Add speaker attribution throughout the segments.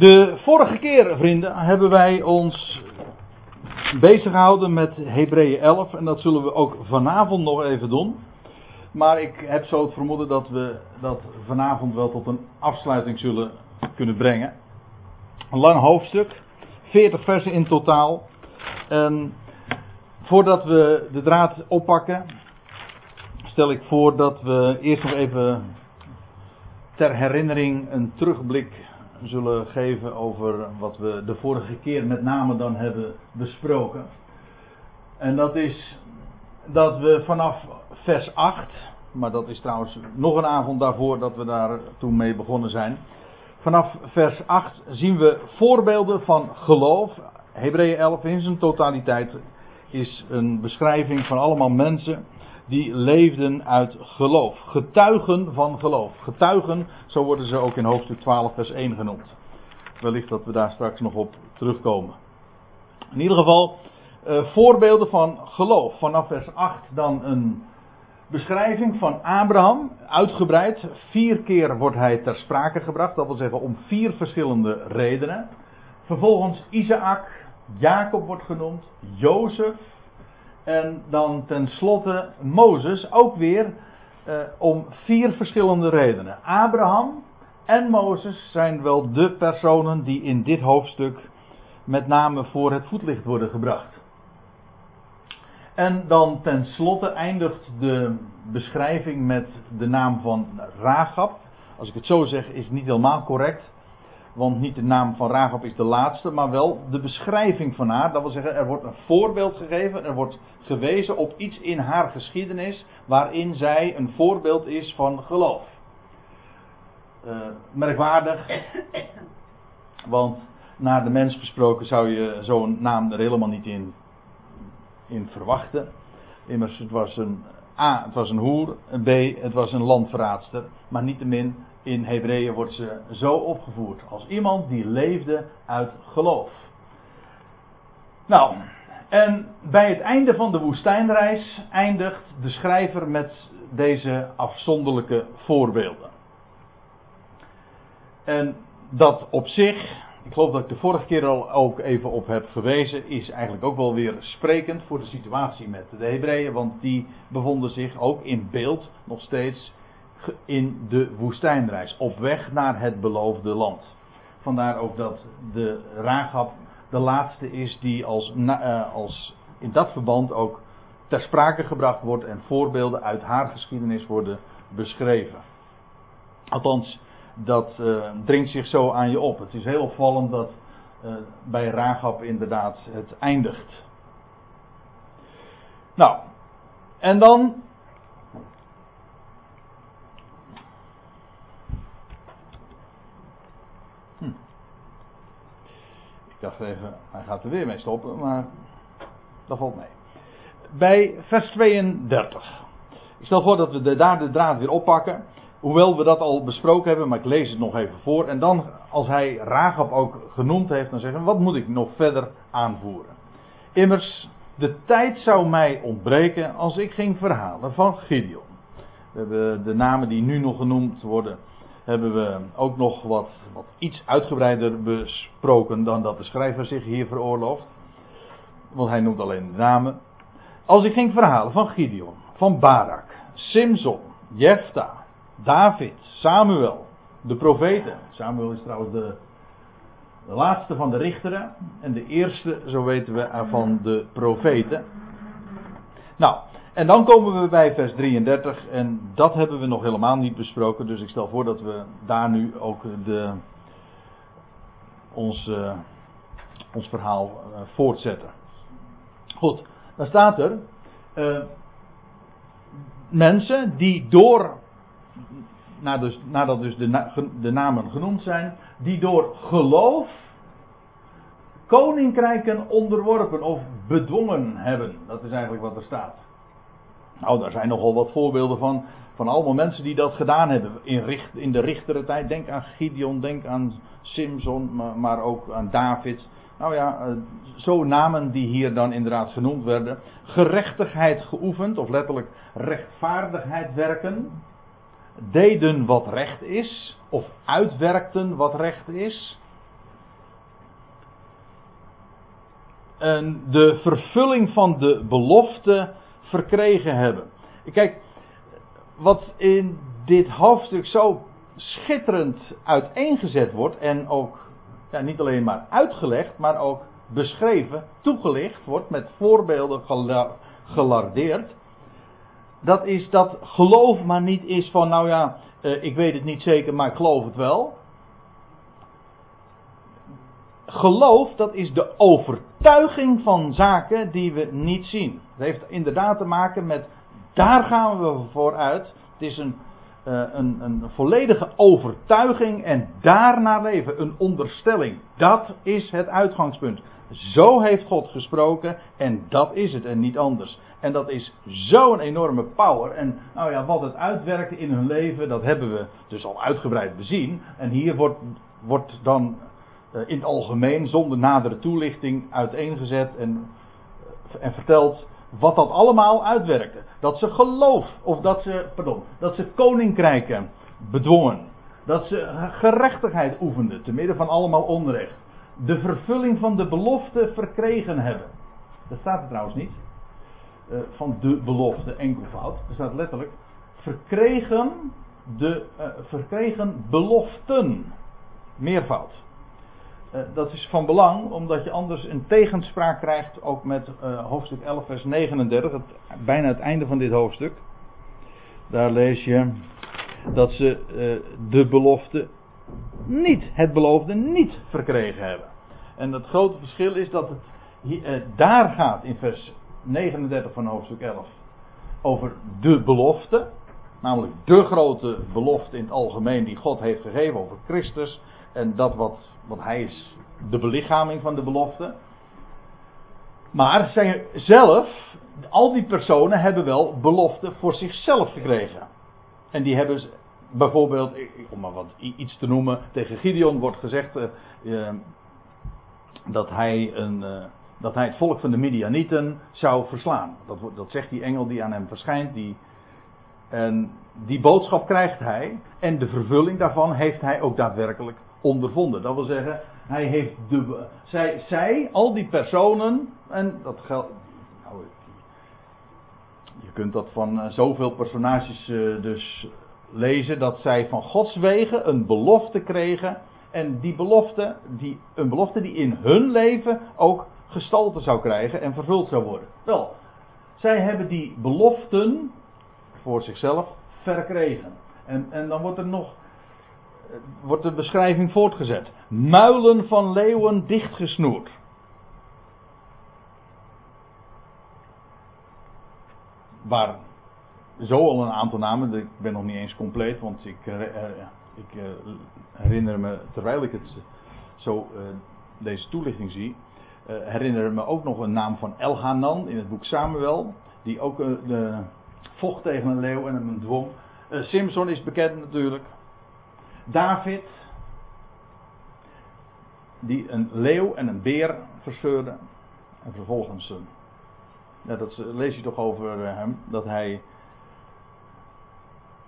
Speaker 1: De vorige keer, vrienden, hebben wij ons bezig gehouden met Hebreeën 11 en dat zullen we ook vanavond nog even doen. Maar ik heb zo het vermoeden dat we dat vanavond wel tot een afsluiting zullen kunnen brengen. Een lang hoofdstuk, 40 versen in totaal. En voordat we de draad oppakken, stel ik voor dat we eerst nog even ter herinnering een terugblik zullen geven over wat we de vorige keer met name dan hebben besproken. En dat is dat we vanaf vers 8, maar dat is trouwens nog een avond daarvoor dat we daar toen mee begonnen zijn. Vanaf vers 8 zien we voorbeelden van geloof. Hebreeën 11 in zijn totaliteit is een beschrijving van allemaal mensen die leefden uit geloof. Getuigen van geloof. Getuigen, zo worden ze ook in hoofdstuk 12, vers 1 genoemd. Wellicht dat we daar straks nog op terugkomen. In ieder geval, uh, voorbeelden van geloof. Vanaf vers 8 dan een beschrijving van Abraham, uitgebreid. Vier keer wordt hij ter sprake gebracht, dat wil zeggen om vier verschillende redenen. Vervolgens Isaac, Jacob wordt genoemd, Jozef, en dan tenslotte Mozes, ook weer eh, om vier verschillende redenen. Abraham en Mozes zijn wel de personen die in dit hoofdstuk met name voor het voetlicht worden gebracht. En dan tenslotte eindigt de beschrijving met de naam van Ragab. Als ik het zo zeg is het niet helemaal correct. Want niet de naam van Rahab is de laatste, maar wel de beschrijving van haar. Dat wil zeggen, er wordt een voorbeeld gegeven, er wordt gewezen op iets in haar geschiedenis waarin zij een voorbeeld is van geloof. Uh, merkwaardig, want naar de mens gesproken zou je zo'n naam er helemaal niet in, in verwachten. Immers, het was een A, het was een hoer, B, het was een landverraadster, maar niettemin in Hebreeën wordt ze zo opgevoerd. Als iemand die leefde uit geloof. Nou, en bij het einde van de woestijnreis eindigt de schrijver met deze afzonderlijke voorbeelden. En dat op zich, ik geloof dat ik de vorige keer al ook even op heb gewezen, is eigenlijk ook wel weer sprekend voor de situatie met de Hebreeën, want die bevonden zich ook in beeld nog steeds in de woestijnreis. Op weg naar het beloofde land. Vandaar ook dat de Rahab de laatste is die als, uh, als in dat verband ook ter sprake gebracht wordt en voorbeelden uit haar geschiedenis worden beschreven. Althans, dat uh, dringt zich zo aan je op. Het is heel opvallend dat uh, bij Rahab inderdaad het eindigt. Nou, en dan Ik dacht even, hij gaat er weer mee stoppen, maar dat valt mee. Bij vers 32. Ik stel voor dat we daar de draad weer oppakken. Hoewel we dat al besproken hebben, maar ik lees het nog even voor. En dan, als hij Ragab ook genoemd heeft, dan zeggen we: wat moet ik nog verder aanvoeren? Immers, de tijd zou mij ontbreken als ik ging verhalen van Gideon. We hebben de namen die nu nog genoemd worden hebben we ook nog wat, wat iets uitgebreider besproken dan dat de schrijver zich hier veroorlooft. Want hij noemt alleen de namen. Als ik ging verhalen van Gideon, van Barak, Simson, Jefta, David, Samuel, de profeten. Samuel is trouwens de, de laatste van de richteren en de eerste, zo weten we, van de profeten. Nou, en dan komen we bij vers 33 en dat hebben we nog helemaal niet besproken. Dus ik stel voor dat we daar nu ook de, ons, uh, ons verhaal uh, voortzetten. Goed, dan staat er uh, mensen die door, nadat dus, dus de, de namen genoemd zijn, die door geloof koninkrijken onderworpen of bedwongen hebben. Dat is eigenlijk wat er staat. Nou, daar zijn nogal wat voorbeelden van. Van allemaal mensen die dat gedaan hebben. In, richt, in de. Denk aan Gideon, denk aan Simson, maar, maar ook aan David. Nou ja, eh, zo namen die hier dan inderdaad genoemd werden. Gerechtigheid geoefend, of letterlijk rechtvaardigheid werken. Deden wat recht is, of uitwerkten wat recht is. En de vervulling van de belofte verkregen hebben. Kijk, wat in dit hoofdstuk zo schitterend uiteengezet wordt en ook ja, niet alleen maar uitgelegd, maar ook beschreven, toegelicht wordt, met voorbeelden gelardeerd. Dat is dat geloof maar niet is van, nou ja, uh, ik weet het niet zeker, maar ik geloof het wel. Geloof, dat is de overtuiging van zaken die we niet zien. Dat heeft inderdaad te maken met, daar gaan we vooruit. Het is een, uh, een, een volledige overtuiging en daarna leven, een onderstelling. Dat is het uitgangspunt. Zo heeft God gesproken en dat is het en niet anders. En dat is zo'n enorme power. En nou ja, wat het uitwerkt in hun leven, dat hebben we dus al uitgebreid bezien. En hier wordt, wordt dan in het algemeen, zonder nadere toelichting, uiteengezet en, uh, en verteld wat dat allemaal uitwerkte. Dat ze geloof, of dat ze, pardon, dat ze koninkrijken bedwongen. Dat ze gerechtigheid oefenden, te midden van allemaal onrecht de vervulling van de belofte verkregen hebben. Dat staat er trouwens niet. Uh, van de belofte enkelvoud. Er staat letterlijk verkregen, de, verkregen beloften. Meervoud. Uh, dat is van belang, omdat je anders een tegenspraak krijgt, ook met hoofdstuk 11, vers 39, het, bijna het einde van dit hoofdstuk. Daar lees je dat ze de belofte niet, het beloofde niet verkregen hebben. En het grote verschil is dat het hier, eh, daar gaat in vers 39 van hoofdstuk 11 over de belofte. Namelijk de grote belofte in het algemeen die God heeft gegeven over Christus. En dat wat, wat hij is, de belichaming van de belofte. Maar zelf, al die personen hebben wel beloften voor zichzelf gekregen. En die hebben bijvoorbeeld, om maar wat iets te noemen, tegen Gideon wordt gezegd. Uh, dat hij, een, uh, dat hij het volk van de Midianieten zou verslaan. Dat, dat zegt die engel die aan hem verschijnt. Die, en die boodschap krijgt hij. En de vervulling daarvan heeft hij ook daadwerkelijk ondervonden. Dat wil zeggen, hij heeft de. Zij, zij al die personen. En dat geldt. Nou, je kunt dat van uh, zoveel personages uh, dus lezen. Dat zij van Gods wegen een belofte kregen en die belofte, die, een belofte die in hun leven ook gestalte zou krijgen en vervuld zou worden. Wel, zij hebben die beloften voor zichzelf verkregen. En, en dan wordt er nog wordt de beschrijving voortgezet. Muilen van leeuwen dichtgesnoerd. Waar zo al een aantal namen, ik ben nog niet eens compleet, want ik, uh, ik uh, herinner me, terwijl ik het zo deze toelichting zie, herinner me ook nog een naam van Elhanan in het boek Samuel, die ook de, vocht tegen een leeuw en hem dwong. Simpson is bekend natuurlijk. David, die een leeuw en een beer verscheurde. En vervolgens, ja, dat lees je toch over hem, dat hij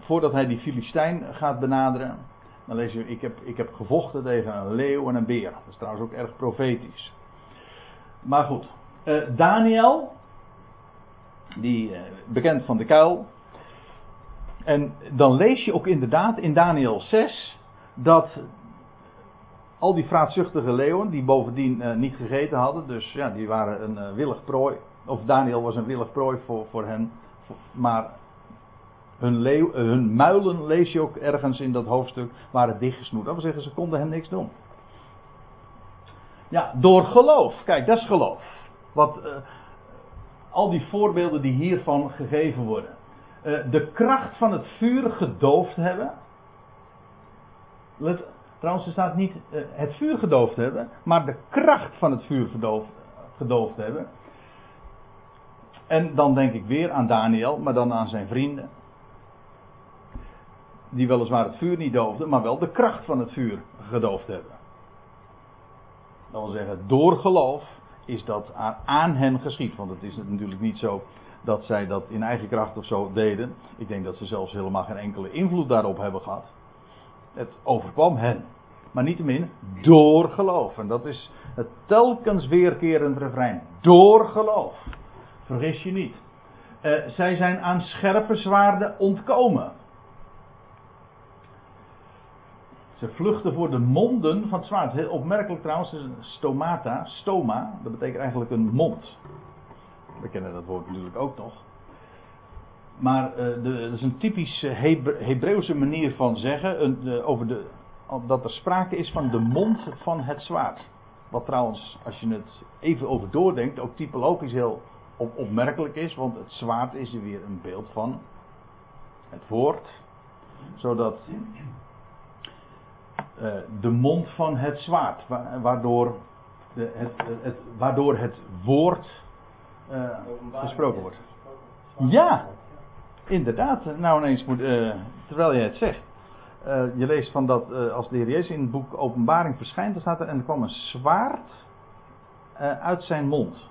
Speaker 1: voordat hij die Filistijn gaat benaderen, dan lees je, ik heb, ik heb gevochten tegen een leeuw en een beer. Dat is trouwens ook erg profetisch. Maar goed, uh, Daniel, die bekend van de kuil. En dan lees je ook inderdaad in Daniel 6 dat al die vraatzuchtige leeuwen, die bovendien uh, niet gegeten hadden, dus ja, die waren een willig prooi. Of Daniel was een willig prooi voor, voor hen. Maar hun, leeuw, eh, hun muilen, lees je ook ergens in dat hoofdstuk, waren dichtgesnoerd. Dat wil zeggen, ze konden hem niks doen. Ja, door geloof. Kijk, dat is geloof. Wat, al die voorbeelden die hiervan gegeven worden. De kracht van het vuur gedoofd hebben. Trouwens, er staat niet uh, het vuur gedoofd hebben, maar de kracht van het vuur gedoofd hebben. En dan denk ik weer aan Daniel, maar dan aan zijn vrienden die weliswaar het vuur niet doofden, maar wel de kracht van het vuur gedoofd hebben. Dat wil zeggen, door geloof is dat aan hen geschied. Want het is natuurlijk niet zo dat zij dat in eigen kracht of zo deden. Ik denk dat ze zelfs helemaal geen enkele invloed daarop hebben gehad. Het overkwam hen. maar niettemin door geloof. En dat is het telkens weerkerend refrein. Door geloof. Vergis je niet. Uh, zij zijn aan scherpe zwaarden ontkomen. Ze vluchten voor de monden van het zwaard. Heel opmerkelijk trouwens, stomata, stoma, dat betekent eigenlijk een mond. We kennen dat woord natuurlijk ook nog. Maar uh, de, dat is een typische Hebreeuwse manier van zeggen een, over de, dat er sprake is van de mond van het zwaard. Wat trouwens, als je het even over doordenkt, ook typologisch heel op, opmerkelijk is, want het zwaard is er weer een beeld van het woord. Zodat uh, de mond van het zwaard, waardoor, de, het, het, waardoor het woord uh, gesproken wordt. Ja, inderdaad. Nou ineens moet, uh, terwijl je het zegt. Uh, je leest van dat uh, als de Heer Jezus in het boek Openbaring verschijnt, dan staat er en er kwam een zwaard uit zijn mond.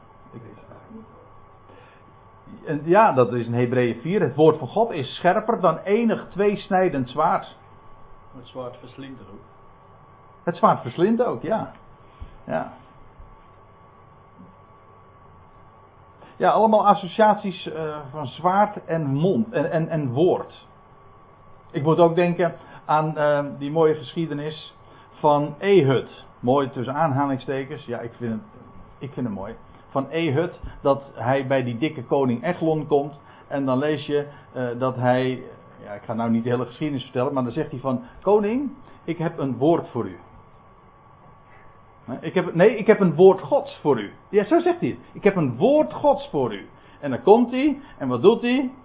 Speaker 1: En ja, dat is in Hebreeën 4. Het woord van God is scherper dan enig tweesnijdend zwaard.
Speaker 2: Het zwaard verslindt er ook.
Speaker 1: Het zwaard verslindt ook, ja. Ja. Ja, allemaal associaties uh, van zwaard en mond en, en, en woord. Ik moet ook denken aan uh, die mooie geschiedenis van Ehud. Mooi tussen aanhalingstekens. Ja, ik vind het, ik vind het mooi. Van Ehud, dat hij bij die dikke koning Eglon komt. En dan lees je uh, dat hij. Ja, ik ga nou niet de hele geschiedenis vertellen, maar dan zegt hij van: Koning, ik heb een woord voor u. Ik heb, nee, ik heb een woord Gods voor u. Ja, zo zegt hij het. Ik heb een woord Gods voor u. En dan komt hij, en wat doet hij?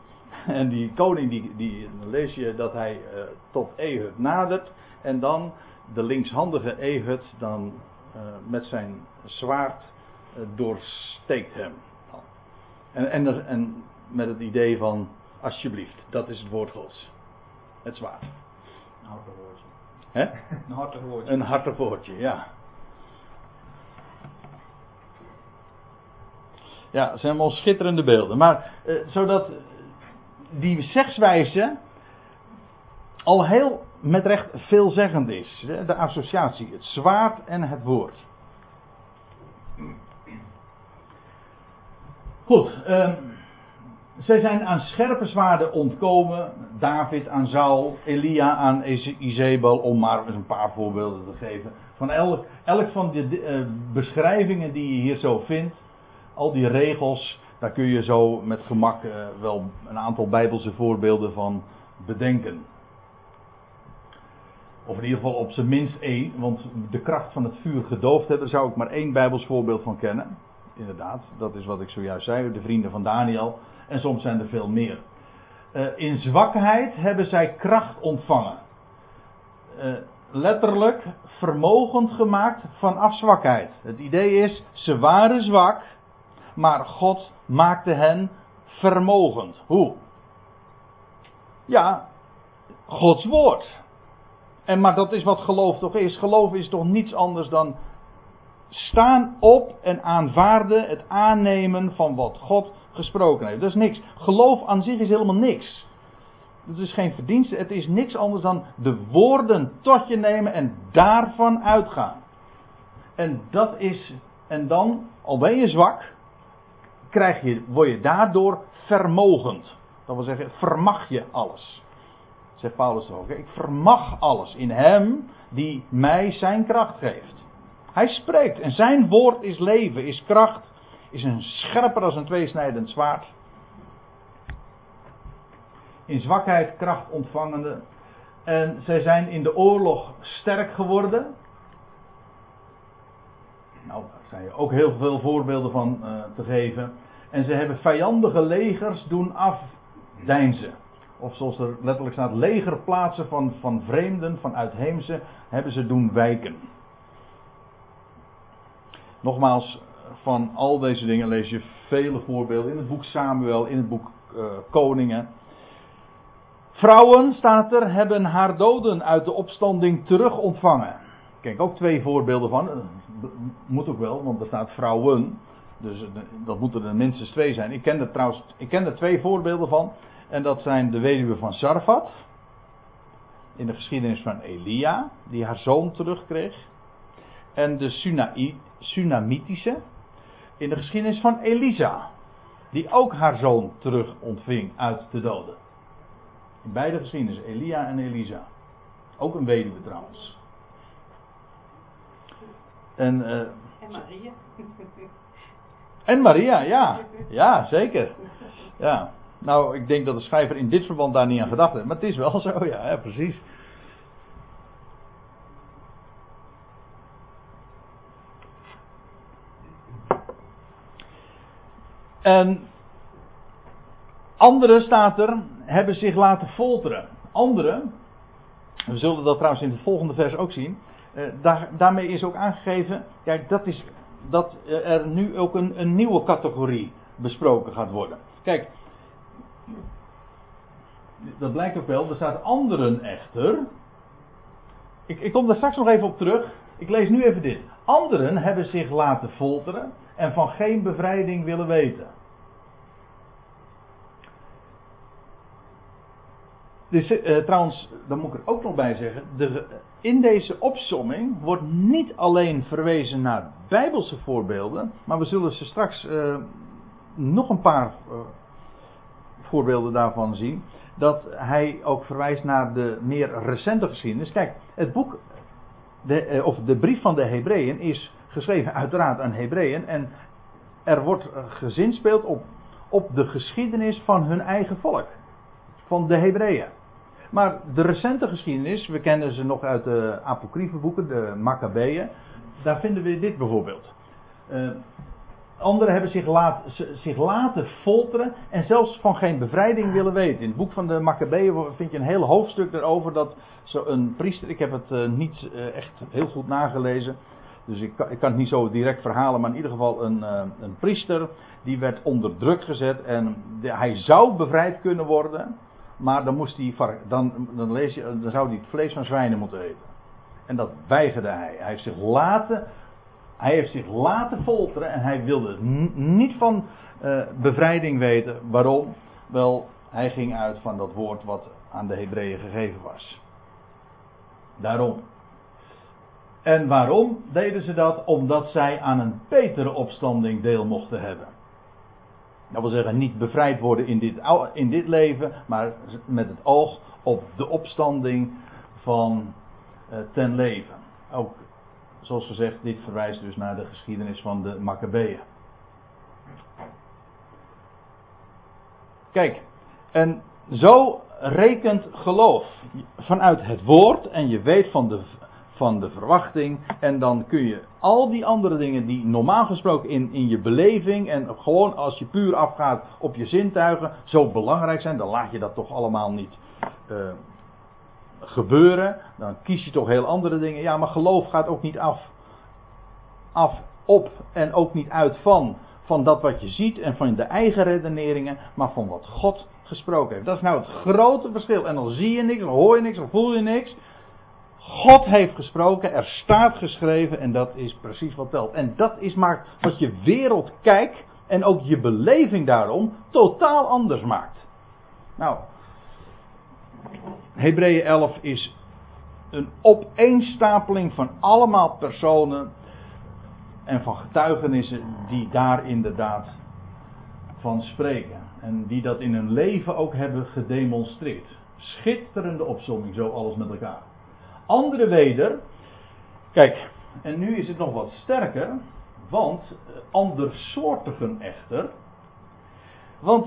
Speaker 1: En die koning, die, die, dan lees je dat hij uh, tot Ehud nadert. En dan de linkshandige Ehud dan uh, met zijn zwaard uh, doorsteekt hem. En, en, en met het idee van, alsjeblieft, dat is het woord Gods. Het zwaard.
Speaker 2: Een hartig woordje.
Speaker 1: Hè?
Speaker 2: Een hartig woordje.
Speaker 1: Een hartig woordje, ja. Ja, dat zijn allemaal schitterende beelden. Maar uh, zodat die zegswijze al heel met recht veelzeggend is. De associatie, het zwaard en het woord. Goed, uh, zij zijn aan scherpe zwaarden ontkomen. David aan Saul, Elia aan Izebel, om maar eens een paar voorbeelden te geven. Van elk, elk van de uh, beschrijvingen die je hier zo vindt, al die regels, daar kun je zo met gemak uh, wel een aantal bijbelse voorbeelden van bedenken. Of in ieder geval op zijn minst één, want de kracht van het vuur gedoofd hebben, zou ik maar één bijbels voorbeeld van kennen. Inderdaad, dat is wat ik zojuist zei, de vrienden van Daniel. En soms zijn er veel meer. Uh, in zwakheid hebben zij kracht ontvangen. Uh, letterlijk vermogend gemaakt vanaf zwakheid. Het idee is, ze waren zwak, maar God maakte hen vermogend. Hoe? Ja, Gods woord. En maar dat is wat geloof toch is. Geloof is toch niets anders dan staan op en aanvaarden het aannemen van wat God gesproken heeft. Dat is niks. Geloof aan zich is helemaal niks. Het is geen verdienste. Het is niks anders dan de woorden tot je nemen en daarvan uitgaan. En dat is. En dan, al ben je zwak, krijg je, word je daardoor vermogend. Dat wil zeggen, vermag je alles. Zegt Paulus ook. Ik vermag alles in hem die mij zijn kracht geeft. Hij spreekt en zijn woord is leven, is kracht, is een scherper als een tweesnijdend zwaard. In zwakheid kracht ontvangende. En zij zijn in de oorlog sterk geworden. Nou, zijn ook heel veel voorbeelden van uh, te geven. En ze hebben vijandige legers doen afdeinzen. Of zoals er letterlijk staat, legerplaatsen van, van vreemden, van uitheemse, hebben ze doen wijken. Nogmaals, van al deze dingen lees je vele voorbeelden in het boek Samuel, in het boek uh, Koningen. Vrouwen, staat er, hebben haar doden uit de opstanding terug ontvangen. Kijk, ook twee voorbeelden van. Moet ook wel, want er staat vrouwen. Dus dat moeten er minstens twee zijn. Ik ken er trouwens ik ken er twee voorbeelden van. En dat zijn de weduwe van Sarfat. in de geschiedenis van Elia, die haar zoon terugkreeg. En de Sunai, Sunamitische in de geschiedenis van Elisa, die ook haar zoon terug ontving uit de doden. In beide geschiedenissen, Elia en Elisa. Ook een weduwe trouwens. En, uh,
Speaker 3: En Maria.
Speaker 1: en Maria, ja. Ja, zeker. Ja. Nou, ik denk dat de schrijver in dit verband daar niet aan gedacht heeft. Maar het is wel zo, ja, ja precies. En anderen, staat er, hebben zich laten folteren. Anderen, we zullen dat trouwens in het volgende vers ook zien. Eh, daar, daarmee is ook aangegeven, dat is dat er nu ook een, een nieuwe categorie besproken gaat worden. Kijk, dat blijkt ook wel, er staat anderen echter. Ik, ik kom daar straks nog even op terug. Ik lees nu even dit. Anderen hebben zich laten folteren en van geen bevrijding willen weten. Dus, uh, trouwens, daar moet ik er ook nog bij zeggen. De, in deze opsomming wordt niet alleen verwezen naar bijbelse voorbeelden. Maar we zullen ze straks uh, nog een paar uh, voorbeelden daarvan zien. Dat hij ook verwijst naar de meer recente geschiedenis. Kijk, het boek, de, of de brief van de Hebreeën is geschreven uiteraard aan Hebreeën. En er wordt gezinspeeld op, op de geschiedenis van hun eigen volk. Van de Hebreeën. Maar de recente geschiedenis, we kennen ze nog uit de apocryfe boeken, de Maccabeeën. Daar vinden we dit bijvoorbeeld. Uh, anderen hebben zich, laat, zich laten folteren en zelfs van geen bevrijding willen weten. In het boek van de Maccabeeën vind je een heel hoofdstuk erover dat zo'n priester, ik heb het uh, niet uh, echt heel goed nagelezen, dus ik kan, ik kan, het niet zo direct verhalen, maar in ieder geval een, een priester, die werd onder druk gezet en hij zou bevrijd kunnen worden. Maar dan, moest hij, dan, dan, lees je, dan zou hij het vlees van zwijnen moeten eten. En dat weigerde hij. Hij heeft zich laten, hij heeft zich laten folteren en hij wilde niet van uh, bevrijding weten. Waarom? Wel, hij ging uit van dat woord wat aan de Hebreeën gegeven was. Daarom. En waarom deden ze dat? Omdat zij aan een betere opstanding deel mochten hebben. Dat wil zeggen, niet bevrijd worden in dit, in dit leven, maar met het oog op de opstanding van uh, ten leven. Ook, zoals gezegd, dit verwijst dus naar de geschiedenis van de Maccabeeën. Kijk, en zo rekent geloof vanuit het woord en je weet van de van de verwachting. En dan kun je al die andere dingen die normaal gesproken in, in je beleving en gewoon als je puur afgaat op je zintuigen zo belangrijk zijn, dan laat je dat toch allemaal niet uh, gebeuren. Dan kies je toch heel andere dingen. Ja, maar geloof gaat ook niet af, af op en ook niet uit van, van dat wat je ziet en van de eigen redeneringen, maar van wat God gesproken heeft. Dat is nou het grote verschil. En dan zie je niks, dan hoor je niks, dan voel je niks. God heeft gesproken, er staat geschreven en dat is precies wat telt. En dat is maar wat je wereldkijk en ook je beleving daarom totaal anders maakt. Nou, Hebreeën 11 is een opeenstapeling van allemaal personen en van getuigenissen die daar inderdaad van spreken. En die dat in hun leven ook hebben gedemonstreerd. Schitterende opzomming, zo alles met elkaar. Andere weder, kijk, en nu is het nog wat sterker, want eh, andersoortigen echter. Want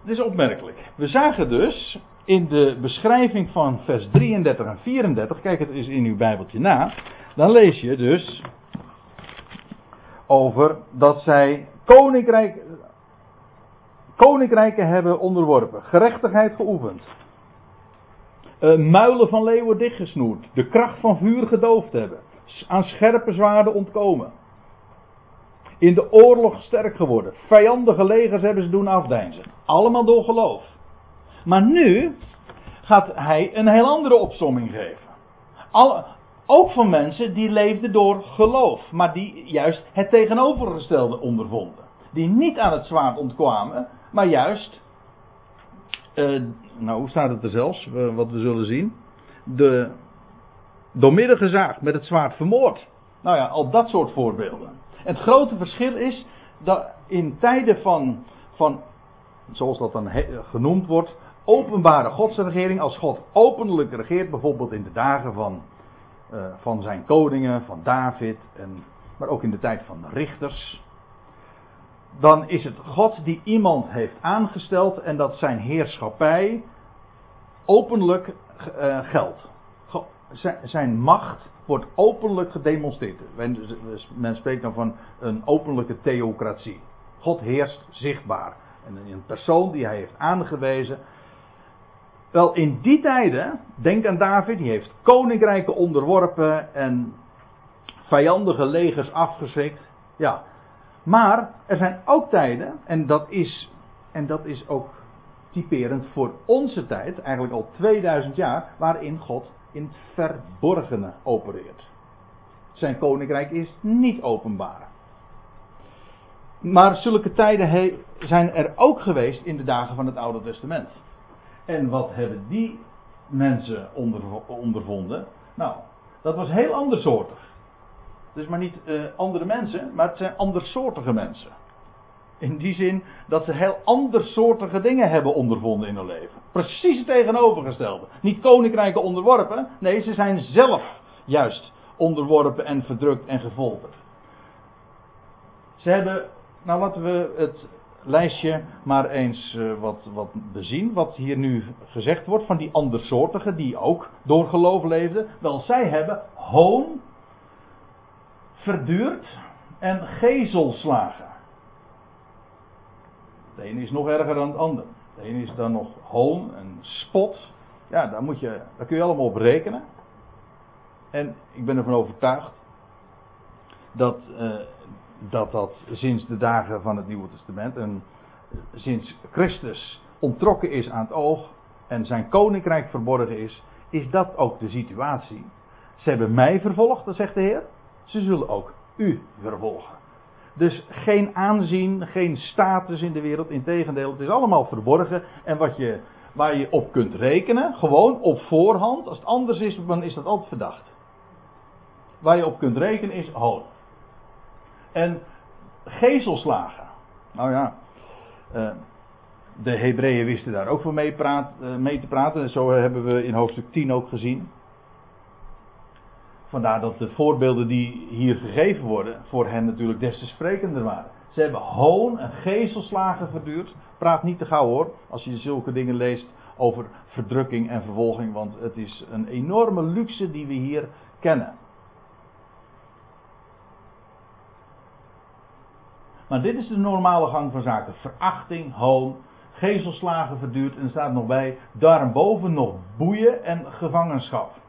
Speaker 1: het is opmerkelijk. We zagen dus in de beschrijving van vers 33 en 34, kijk het eens in uw Bijbeltje na, dan lees je dus over dat zij koninkrijk, koninkrijken hebben onderworpen, gerechtigheid geoefend, uh, muilen van leeuwen dichtgesnoerd, de kracht van vuur gedoofd hebben, aan scherpe zwaarden ontkomen, in de oorlog sterk geworden, vijandige legers hebben ze doen afdeinzen, allemaal door geloof. Maar nu gaat hij een heel andere opsomming geven. Ook van mensen die leefden door geloof, maar die juist het tegenovergestelde ondervonden. Die niet aan het zwaard ontkwamen, maar juist uh, nou, hoe staat het er zelfs? wat we zullen zien. de, doormidden gezaagd, met het zwaard vermoord. Nou ja, al dat soort voorbeelden. En het grote verschil is dat in tijden van, van zoals dat dan genoemd wordt, openbare godsregering, als God openlijk regeert, bijvoorbeeld in de dagen van, uh, van zijn koningen, van David, en, maar ook in de tijd van de richters, dan is het God die iemand heeft aangesteld en dat zijn heerschappij openlijk uh, geldt. Zijn macht wordt openlijk gedemonstreerd. Men spreekt dan van een openlijke theocratie. God heerst zichtbaar. En een persoon die hij heeft aangewezen. Wel, in die tijden, denk aan David, die heeft koninkrijken onderworpen en vijandige legers afgeschrikt. Ja, maar er zijn ook tijden, en dat is, en dat is ook typerend voor onze tijd, eigenlijk al 2000 jaar, waarin God in het verborgene opereert. Zijn koninkrijk is niet openbaar. Maar zulke tijden zijn er ook geweest in de dagen van het Oude Testament. En wat hebben die mensen ondervonden? Nou, dat was heel andersoortig. Dus maar niet uh, andere mensen, maar het zijn andersoortige mensen. In die zin dat ze heel andersoortige dingen hebben ondervonden in hun leven. Precies het tegenovergestelde. Niet koninkrijken onderworpen, nee, ze zijn zelf juist onderworpen en verdrukt en gefolterd. Ze hebben, nou laten we het lijstje maar eens uh, wat, wat bezien. Wat hier nu gezegd wordt van die andersoortigen die ook door geloof leefden. Wel, zij hebben hoon verduurd en gezelslagen. De ene is nog erger dan het ander. De ene is dan nog hoon en spot. Ja, daar, moet je, daar kun je allemaal op rekenen. En ik ben ervan overtuigd dat, uh, dat dat sinds de dagen van het Nieuwe Testament en sinds Christus ontrokken is aan het oog en zijn koninkrijk verborgen is, is dat ook de situatie. Ze hebben mij vervolgd, dat zegt de Heer. Ze zullen ook u vervolgen. Dus geen aanzien, geen status in de wereld. Integendeel, het is allemaal verborgen. En wat je, waar je op kunt rekenen, gewoon op voorhand. Als het anders is, dan is dat altijd verdacht. Waar je op kunt rekenen is hoon. En gezelslagen. Nou ja, uh, de Hebreeën wisten daar ook voor uh, mee te praten. En zo hebben we in hoofdstuk 10 ook gezien. Vandaar dat de voorbeelden die hier gegeven worden voor hen natuurlijk des te sprekender waren. Ze hebben hoon en gezelslagen verduurd. Praat niet te gauw hoor, als je zulke dingen leest over verdrukking en vervolging, want het is een enorme luxe die we hier kennen. Maar dit is de normale gang van zaken. Verachting, hoon, gezelslagen verduurd en er staat nog bij, daarboven nog boeien en gevangenschap.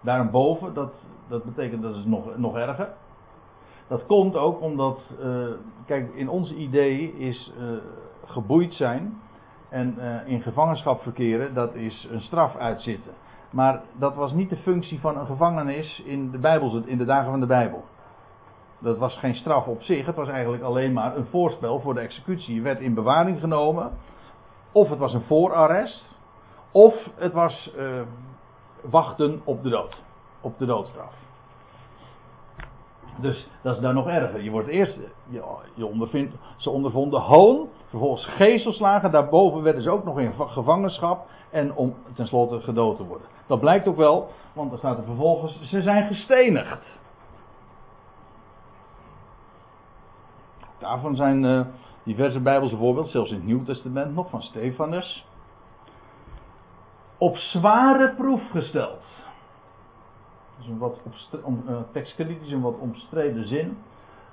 Speaker 1: Daarboven, dat, dat betekent dat is nog, nog erger. Dat komt ook omdat, uh, kijk, in ons idee is uh, geboeid zijn en uh, in gevangenschap verkeren, dat is een straf uitzitten. Maar dat was niet de functie van een gevangenis in de, Bijbel, in de dagen van de Bijbel. Dat was geen straf op zich, het was eigenlijk alleen maar een voorspel voor de executie. Je werd in bewaring genomen, of het was een voorarrest, of het was wachten op de dood. Op de doodstraf. Dus dat is dan nog erger. Je wordt eerst, je, je ondervindt, ze ondervonden hoon, vervolgens gezelslagen, daarboven werden ze ook nog in gevangenschap en om tenslotte gedood te worden. Dat blijkt ook wel, want er staat er vervolgens, ze zijn gestenigd. Daarvan zijn uh, diverse bijbelse voorbeelden, zelfs in het Nieuw Testament nog, van Stefanus op zware proef gesteld. Dat is een wat uh, tekstkritisch, een wat omstreden zin.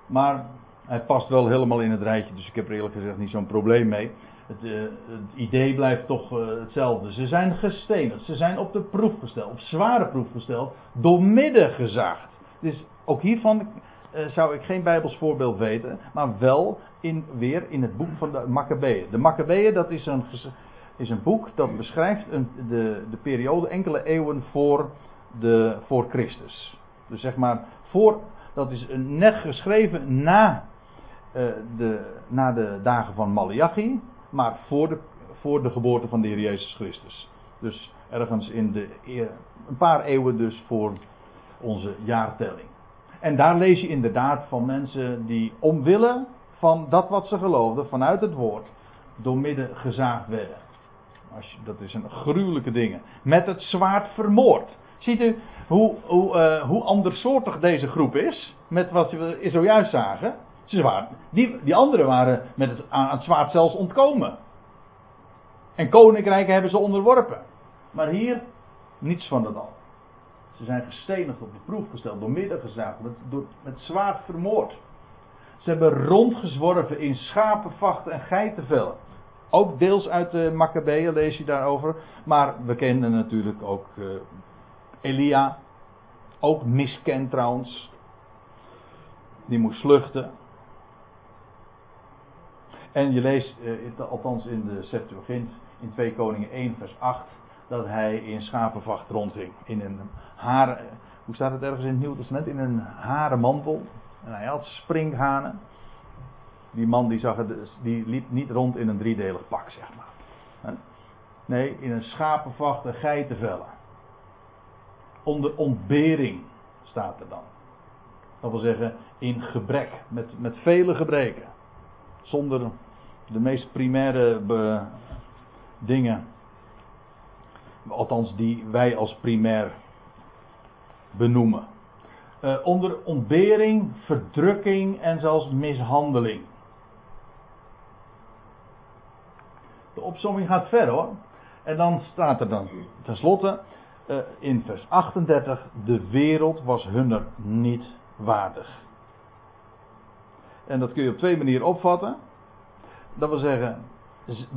Speaker 1: Maar hij past wel helemaal in het rijtje, dus ik heb er eerlijk gezegd niet zo'n probleem mee. Het, uh, het, idee blijft toch uh, hetzelfde. Ze zijn gestenigd, ze zijn op de proef gesteld, op zware proef gesteld, door midden gezaagd. Dus ook hiervan zou ik geen Bijbels voorbeeld weten, maar wel in, weer in het boek van de Maccabeeën. De Maccabeeën, dat is een, is een boek dat beschrijft een, de, de periode enkele eeuwen voor, de, voor Christus. Dus zeg maar, voor, dat is net geschreven na, uh, de, na de dagen van Malachi, maar voor de, voor de geboorte van de Heer Jezus Christus. Dus Ergens in de, eer- een paar eeuwen dus voor onze jaartelling. En daar lees je inderdaad van mensen die omwille van dat wat ze geloofden, vanuit het woord, doormidden gezaagd werden. Als dat is een gruwelijke dingen. Met het zwaard vermoord. Ziet u hoe, hoe, eh, hoe andersoortig deze groep is? Met wat we zojuist zagen. Ze waren, die, die anderen waren met het, aan het zwaard zelfs ontkomen. En koninkrijken hebben ze onderworpen. Maar hier niets van dat al. Ze zijn gestenigd op de proef gesteld, door midden gezaagd, met, door, met zwaard vermoord. Ze hebben rondgezworven in schapenvachten en geitenvellen. Ook deels uit de Maccabeeën lees je daarover. Maar we kennen natuurlijk ook eh, Elia. Ook miskend trouwens. Die moest vluchten. En je leest, eh, althans in de Septuagint, in 2 Koningen 1 vers 8, dat hij in schapenvacht rondging. In een haren, hoe staat het ergens in het Nieuwe Testament? In een haren mantel. En hij had springhanen. Die man die, zag het, die liep niet rond in een driedelig pak, zeg maar. Nee, in een schapenvacht en geitenvellen. Onder ontbering staat er dan. Dat wil zeggen, in gebrek, met, met vele gebreken. Zonder de meest primaire dingen. Althans, die wij als primair benoemen. Uh, onder ontbering, verdrukking en zelfs mishandeling. De opzomming gaat ver hoor. En dan staat er dan tenslotte uh, in vers 38: De wereld was hunner niet waardig. En dat kun je op twee manieren opvatten. Dat wil zeggen,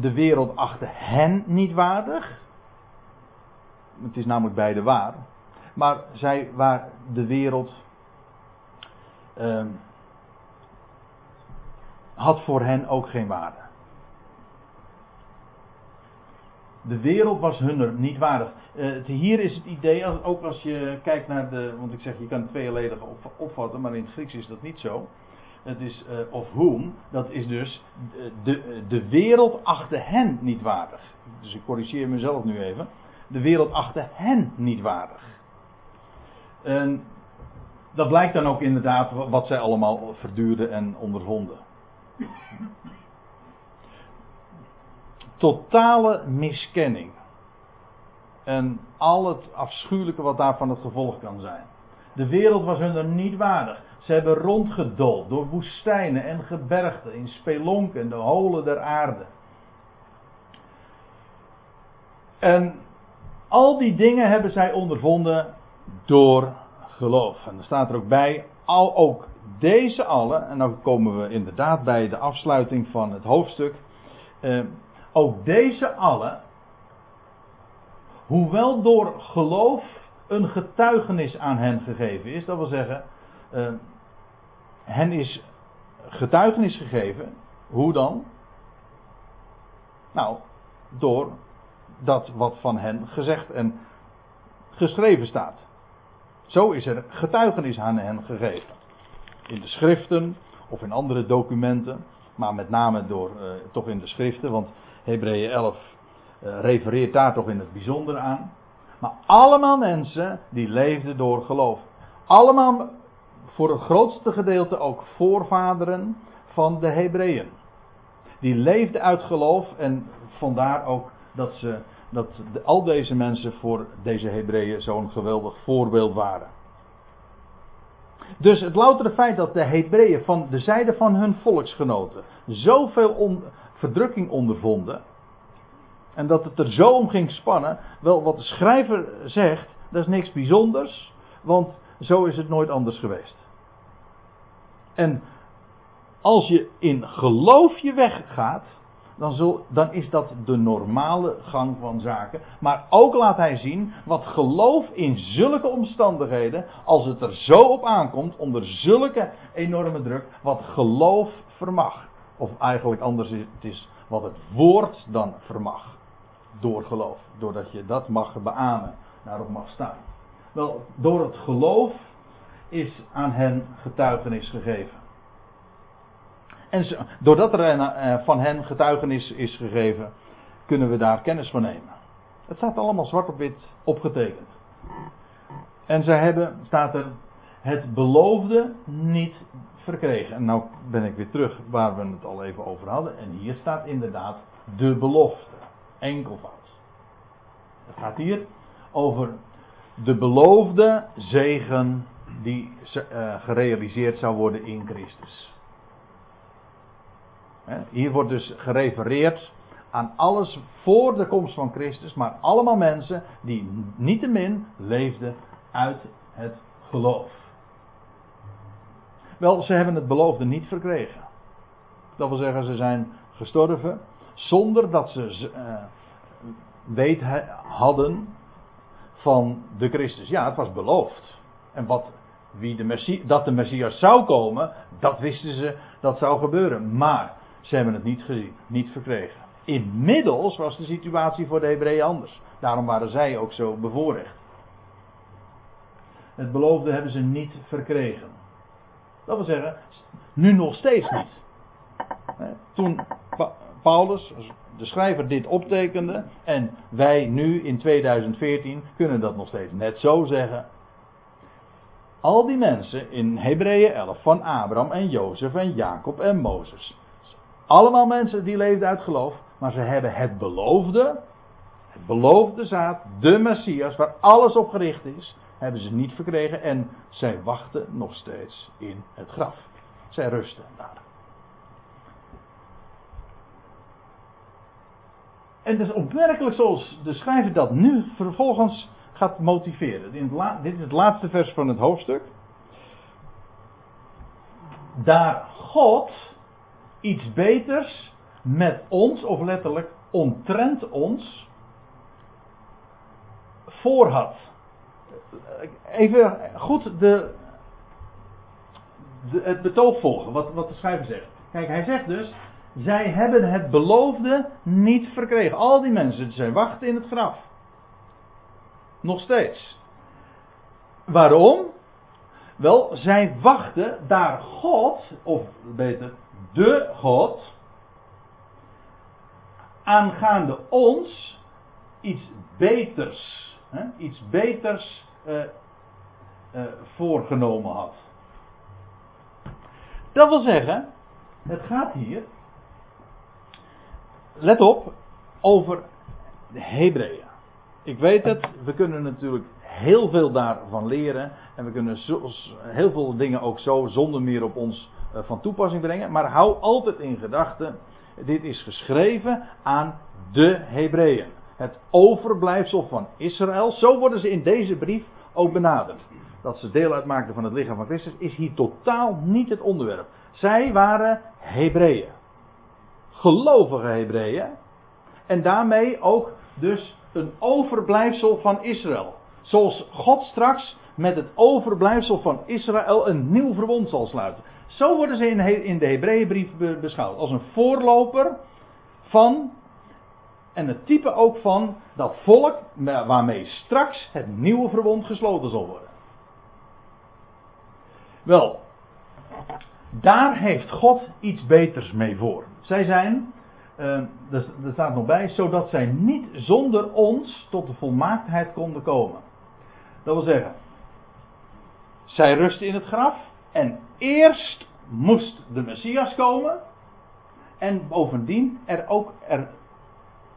Speaker 1: de wereld achtte hen niet waardig. Het is namelijk beide waar. Maar zij waar de wereld uh, had voor hen ook geen waarde. De wereld was hunner niet waardig. Uh, hier is het idee, ook als je kijkt naar de. Want ik zeg, je kan het tweeledig opvatten, maar in het Grieks is dat niet zo. Het is uh, of whom, dat is dus. De, de wereld achtte hen niet waardig. Dus ik corrigeer mezelf nu even. De wereld achtte hen niet waardig. En dat blijkt dan ook inderdaad wat zij allemaal verduurden en ondervonden. Totale miskenning. En al het afschuwelijke wat daarvan het gevolg kan zijn. De wereld was hun er niet waardig. Ze hebben rondgedold door woestijnen en gebergten, in spelonken, de holen der aarde. En al die dingen hebben zij ondervonden door geloof. En er staat er ook bij, al ook deze alle, en dan komen we inderdaad bij de afsluiting van het hoofdstuk. Eh, ook deze alle, hoewel door geloof een getuigenis aan hen gegeven is, dat wil zeggen, uh, hen is getuigenis gegeven. Hoe dan? Nou, door dat wat van hen gezegd en geschreven staat. Zo is er getuigenis aan hen gegeven. In de schriften of in andere documenten, maar met name door, uh, toch in de schriften, want Hebreeën 11 uh, refereert daar toch in het bijzonder aan. Maar allemaal mensen die leefden door geloof. Allemaal voor het grootste gedeelte ook voorvaderen van de Hebreeën. Die leefden uit geloof en vandaar ook dat, ze, dat al deze mensen voor deze Hebreeën zo'n geweldig voorbeeld waren. Dus het loutere feit dat de Hebreeën van de zijde van hun volksgenoten zoveel on, verdrukking ondervonden. En dat het er zo om ging spannen. Wel, wat de schrijver zegt, dat is niks bijzonders. Want zo is het nooit anders geweest. En als je in geloof je weggaat, dan, dan is dat de normale gang van zaken. Maar ook laat hij zien wat geloof in zulke omstandigheden, als het er zo op aankomt, onder zulke enorme druk, wat geloof vermag. Of eigenlijk anders is het is wat het woord dan vermag. Door geloof. Doordat je dat mag beamen, daarop mag staan. Wel, door het geloof is aan hen getuigenis gegeven. En doordat er van hen getuigenis is gegeven, kunnen we daar kennis van nemen. Het staat allemaal zwart op wit opgetekend. En zij hebben, staat er, het beloofde niet En nou ben ik weer terug waar we het al even over hadden. En hier staat inderdaad de belofte. Enkelvoud. Het gaat hier over de beloofde zegen die uh, gerealiseerd zou worden in Christus. Hier wordt dus gerefereerd aan alles voor de komst van Christus, maar allemaal mensen die niettemin leefden uit het geloof. Wel, ze hebben het beloofde niet verkregen. Dat wil zeggen, ze zijn gestorven zonder dat ze uh, weet hadden van de Christus. Ja, het was beloofd. En wat, wie de Messie, dat de Messias zou komen, dat wisten ze dat zou gebeuren. Maar ze hebben het niet gezien, niet verkregen. Inmiddels was de situatie voor de Hebreeën anders. Daarom waren zij ook zo bevoorrecht. Het beloofde hebben ze niet verkregen. Dat wil zeggen, nu nog steeds niet. Toen Paulus, de schrijver, dit optekende en wij nu in 2014 kunnen dat nog steeds net zo zeggen. Al die mensen in Hebreeën 11 van Abraham en Jozef en Jacob en Mozes. Allemaal mensen die leefden uit geloof, maar ze hebben het beloofde, het beloofde zaad, de Messias, waar alles op gericht is, hebben ze niet verkregen en zij wachten nog steeds in het graf. Zij rusten daar. En het is opmerkelijk zoals de schrijver dat nu vervolgens gaat motiveren. dit is het laatste vers van het hoofdstuk. Daar God iets beters met ons, of letterlijk omtrent ons, voor had. Even goed de, het betoog volgen, wat, wat de schrijver zegt. Kijk, hij zegt dus, zij hebben het beloofde niet verkregen. Al die mensen, zij wachten in het graf. Nog steeds. Waarom? Wel, zij wachten daar God, of beter, de God, aangaande ons iets beters, hè, iets beters uh, uh, voorgenomen had. Dat wil zeggen, het gaat hier let op, over de Hebreeën. Ik weet het, we kunnen natuurlijk heel veel daarvan leren. En we kunnen heel veel dingen ook zo zonder meer op ons eh, van toepassing brengen. Maar hou altijd in gedachten, dit is geschreven aan de Hebreeën. Het overblijfsel van Israël. Zo worden ze in deze brief ook benaderd. Dat ze deel uitmaakten van het lichaam van Christus is hier totaal niet het onderwerp. Zij waren Hebreeën gelovige Hebreeën. En daarmee ook dus een overblijfsel van Israël. Zoals God straks met het overblijfsel van Israël een nieuw verbond zal sluiten. Zo worden ze in de Hebreeënbrief beschouwd. Als een voorloper van. En het type ook van dat volk waarmee straks het nieuwe verbond gesloten zal worden. Wel, daar heeft God iets beters mee voor. Zij zijn, uh, er, staat nog bij, zodat zij niet zonder ons tot de volmaaktheid konden komen. Dat wil zeggen, zij rusten in het graf en eerst moest de Messias komen. En bovendien, er ook, er,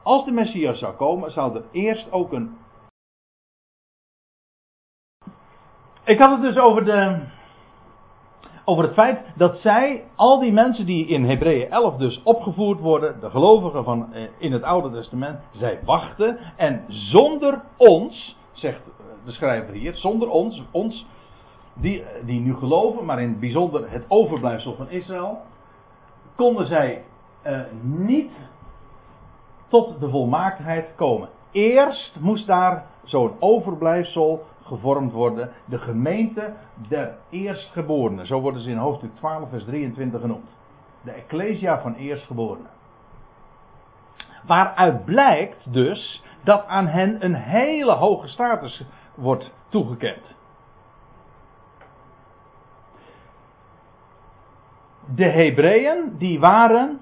Speaker 1: als de Messias zou komen, zou er eerst ook een. Ik had het dus over de, over het feit dat zij, al die mensen die in Hebreeën 11 dus opgevoerd worden, de gelovigen van eh, in het Oude Testament, zij wachten en zonder ons, zegt de schrijver hier, zonder ons, ons die, die nu geloven, maar in het bijzonder het overblijfsel van Israël, konden zij niet tot de volmaaktheid komen. Eerst moest daar zo'n overblijfsel gevormd worden. De gemeente der eerstgeborenen. Zo worden ze in hoofdstuk 12, vers 23 genoemd. De Ecclesia van eerstgeborenen. Waaruit blijkt dus dat aan hen een hele hoge status wordt toegekend. De Hebreeën die waren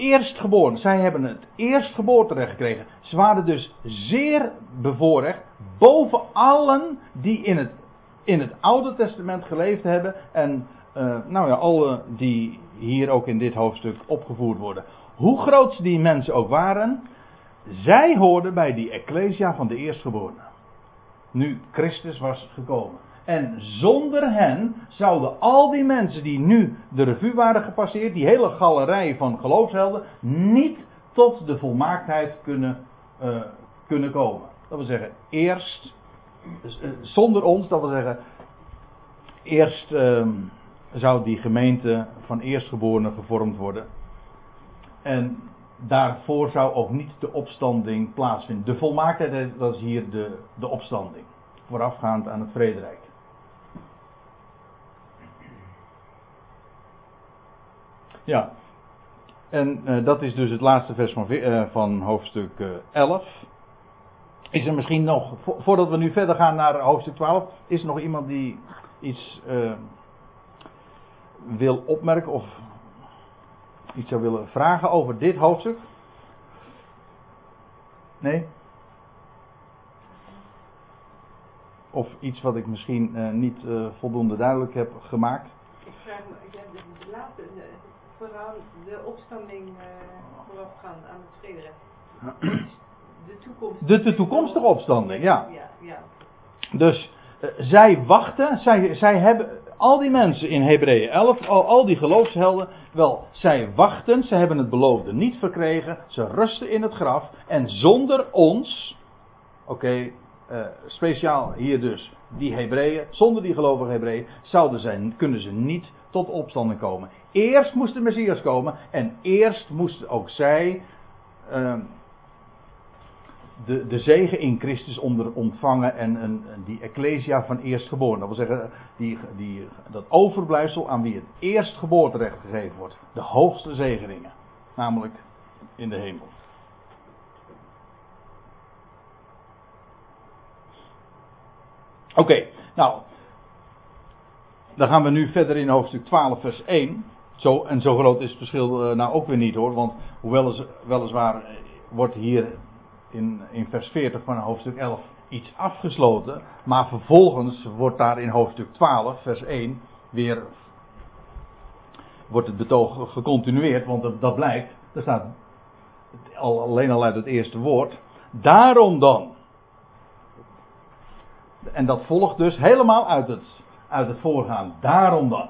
Speaker 1: eerstgeboren. Zij hebben het eerstgeboorterecht gekregen. Ze waren dus zeer bevoorrecht boven allen die in het, in het Oude Testament geleefd hebben. En uh, nou ja, alle die hier ook in dit hoofdstuk opgevoerd worden. Hoe groot die mensen ook waren, zij hoorden bij die Ecclesia van de eerstgeborenen. Nu Christus was gekomen. En zonder hen zouden al die mensen die nu de revue waren gepasseerd, die hele galerij van geloofshelden, niet tot de volmaaktheid kunnen, uh, kunnen komen. Dat wil zeggen, eerst, dus, uh, zonder ons, dat wil zeggen, eerst uh, zou die gemeente van eerstgeborenen gevormd worden. En daarvoor zou ook niet de opstanding plaatsvinden. De volmaaktheid, dat is hier de, de opstanding. Voorafgaand aan het vrederijk. Ja, en uh, dat is dus het laatste vers van, uh, van hoofdstuk uh, 11. Is er misschien nog, vo voordat we nu verder gaan naar hoofdstuk 12, is er nog iemand die iets wil opmerken of iets zou willen vragen over dit hoofdstuk? Nee? Of iets wat ik misschien niet voldoende duidelijk heb gemaakt?
Speaker 3: Ik vraag me, de, laatste, vooral de opstanding uh, voorafgaand aan het vrederecht. De toekomst.
Speaker 1: De, de toekomstige opstanding, ja.
Speaker 3: Ja, ja.
Speaker 1: Dus zij wachten, zij, zij hebben, al die mensen in Hebreeën 11, al, al die geloofshelden, wel, zij wachten, ze hebben het beloofde niet verkregen, ze rusten in het graf en zonder ons, oké, okay, uh, speciaal hier dus die Hebreeën, zonder die gelovige Hebreeën, zouden zij, kunnen ze niet tot opstanding komen. Eerst moest de Messias komen en eerst moesten ook zij uh, de, de zegen in Christus onder ontvangen en die ecclesia van eerstgeboren. Dat wil zeggen, die, die, dat overblijfsel aan wie het eerstgeboorterecht gegeven wordt. De hoogste zegeningen. Namelijk in de hemel. Oké, nou. Dan gaan we nu verder in hoofdstuk 12, vers 1. Zo, en zo groot is het verschil uh, nou ook weer niet hoor. Want hoewel weliswaar wordt hier in, in vers 40 van hoofdstuk 11 iets afgesloten. Maar vervolgens wordt daar in hoofdstuk 12, vers 1, weer wordt het betoog gecontinueerd. Want dat, blijkt, er staat al, alleen al uit het eerste woord. Daarom dan. En dat volgt dus helemaal uit het, uit het voorgaan. Daarom dan.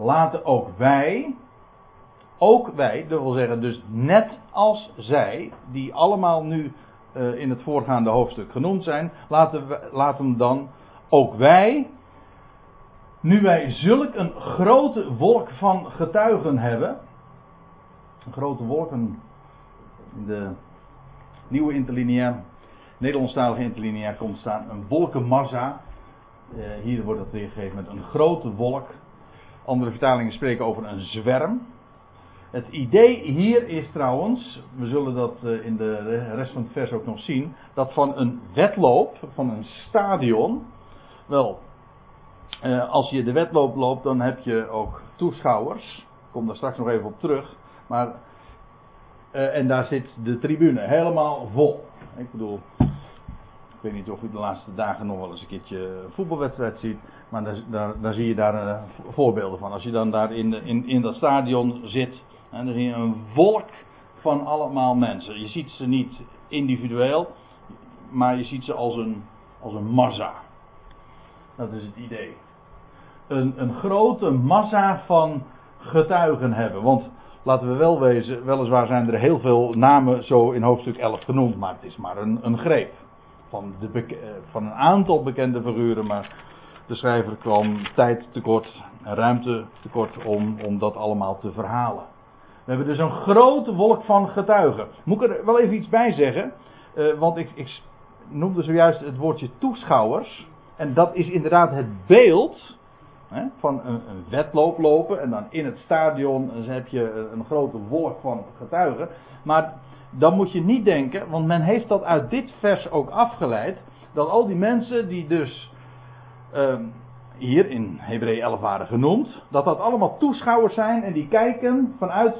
Speaker 1: Laten ook wij, ook wij, dat wil zeggen dus net als zij, die allemaal nu uh, in het voorgaande hoofdstuk genoemd zijn, laten, we, laten dan ook wij, nu wij zulk een grote wolk van getuigen hebben, een grote wolk, een, de nieuwe interlineair, Nederlandstalige interlineair komt staan, een wolkenmassa. Uh, hier wordt dat weergegeven met een grote wolk. Andere vertalingen spreken over een zwerm. Het idee hier is trouwens, we zullen dat eh, in de rest van het vers ook nog zien, dat van een wedloop, van een stadion, wel, eh, als je de wedloop loopt, dan heb je ook toeschouwers. Ik kom daar straks nog even op terug. Maar, uh, en daar zit de tribune helemaal vol. Ik bedoel, ik weet niet of u de laatste dagen nog wel eens een keertje een voetbalwedstrijd ziet. Maar daar, daar, zie je daar uh, voorbeelden van. Als je dan daar in, in, in dat stadion zit. En dan zie je een wolk van allemaal mensen. Je ziet ze niet individueel. Maar je ziet ze als een, als een massa. Dat is het idee. Een, een grote massa van getuigen hebben. Want laten we wel wezen, weliswaar zijn er heel veel namen zo in hoofdstuk 11 genoemd. Maar het is maar een, een greep van, de, van een aantal bekende figuren, maar de schrijver kwam tijd tekort, ruimte tekort om, om dat allemaal te verhalen. We hebben dus een grote wolk van getuigen. Moet ik er wel even iets bij zeggen? Uh, want ik, ik noemde zojuist het woordje toeschouwers. En dat is inderdaad het beeld hè, van een, een wedloop lopen. En dan in het stadion heb je een grote wolk van getuigen. Maar dan moet je niet denken, want men heeft dat uit dit vers ook afgeleid, dat al die mensen die dus uh, hier in Hebreeën 11 waren genoemd, dat dat allemaal toeschouwers zijn en die kijken vanuit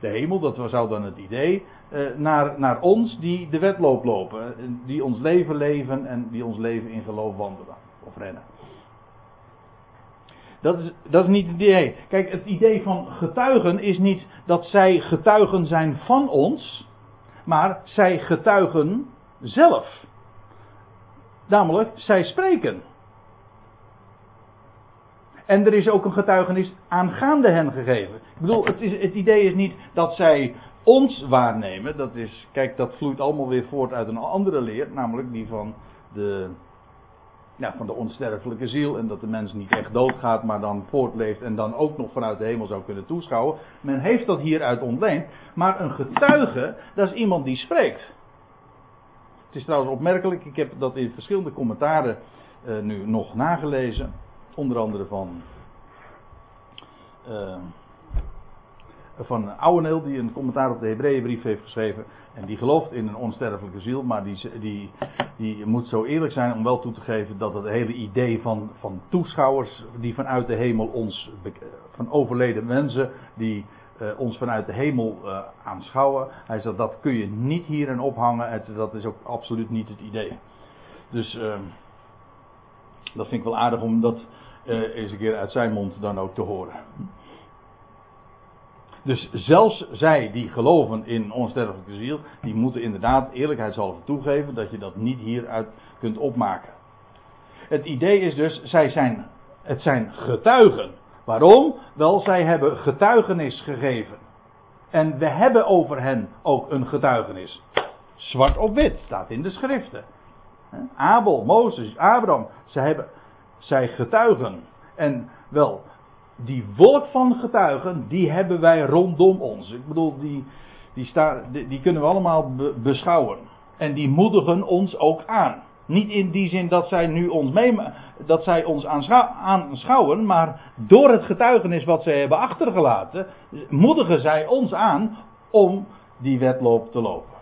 Speaker 1: de hemel, dat zou dan het idee, eh, naar, naar ons die de wedloop lopen. eh, Die ons leven leven en die ons leven in geloof wandelen of rennen. Dat is, dat is niet het idee. Kijk, het idee van getuigen is niet dat zij getuigen zijn van ons, maar zij getuigen zelf. Namelijk, zij spreken. En er is ook een getuigenis aangaande hen gegeven. Ik bedoel, het, is, het idee is niet dat zij ons waarnemen. Dat is, kijk, dat vloeit allemaal weer voort uit een andere leer, namelijk die van de, ja, van de onsterfelijke ziel. En dat de mens niet echt doodgaat, maar dan voortleeft en dan ook nog vanuit de hemel zou kunnen toeschouwen. Men heeft dat hieruit ontleend. Maar een getuige, dat is iemand die spreekt. Het is trouwens opmerkelijk, ik heb dat in verschillende commentaren eh, nu nog nagelezen. Onder andere van. eh van Ouweneel, die een commentaar op de Hebreeënbrief heeft geschreven. En die gelooft in een onsterfelijke ziel, maar die, die, die moet zo eerlijk zijn om wel toe te geven dat het hele idee van, van toeschouwers die vanuit de hemel ons, van overleden mensen die uh, ons vanuit de hemel uh, aanschouwen. Hij zegt dat kun je niet hierin ophangen, het, dat is ook absoluut niet het idee. Dus uh, dat vind ik wel aardig om dat uh, eens een keer uit zijn mond dan ook te horen. Dus zelfs zij die geloven in onsterfelijke ziel, die moeten inderdaad eerlijkheidshalve toegeven dat je dat niet hieruit kunt opmaken. Het idee is dus, zij zijn, het zijn getuigen. Waarom? Wel, zij hebben getuigenis gegeven. En we hebben over hen ook een getuigenis. Zwart op wit, staat in de schriften. Abel, Mozes, Abraham, zij, hebben, zij getuigen. En wel, die wolk van getuigen, die hebben wij rondom ons. Ik bedoel, die, die, die, kunnen we allemaal be, beschouwen. En die moedigen ons ook aan. Niet in die zin dat zij nu ons mee, dat zij ons aanschouwen, maar door het getuigenis wat zij hebben achtergelaten, moedigen zij ons aan om die wedloop te lopen.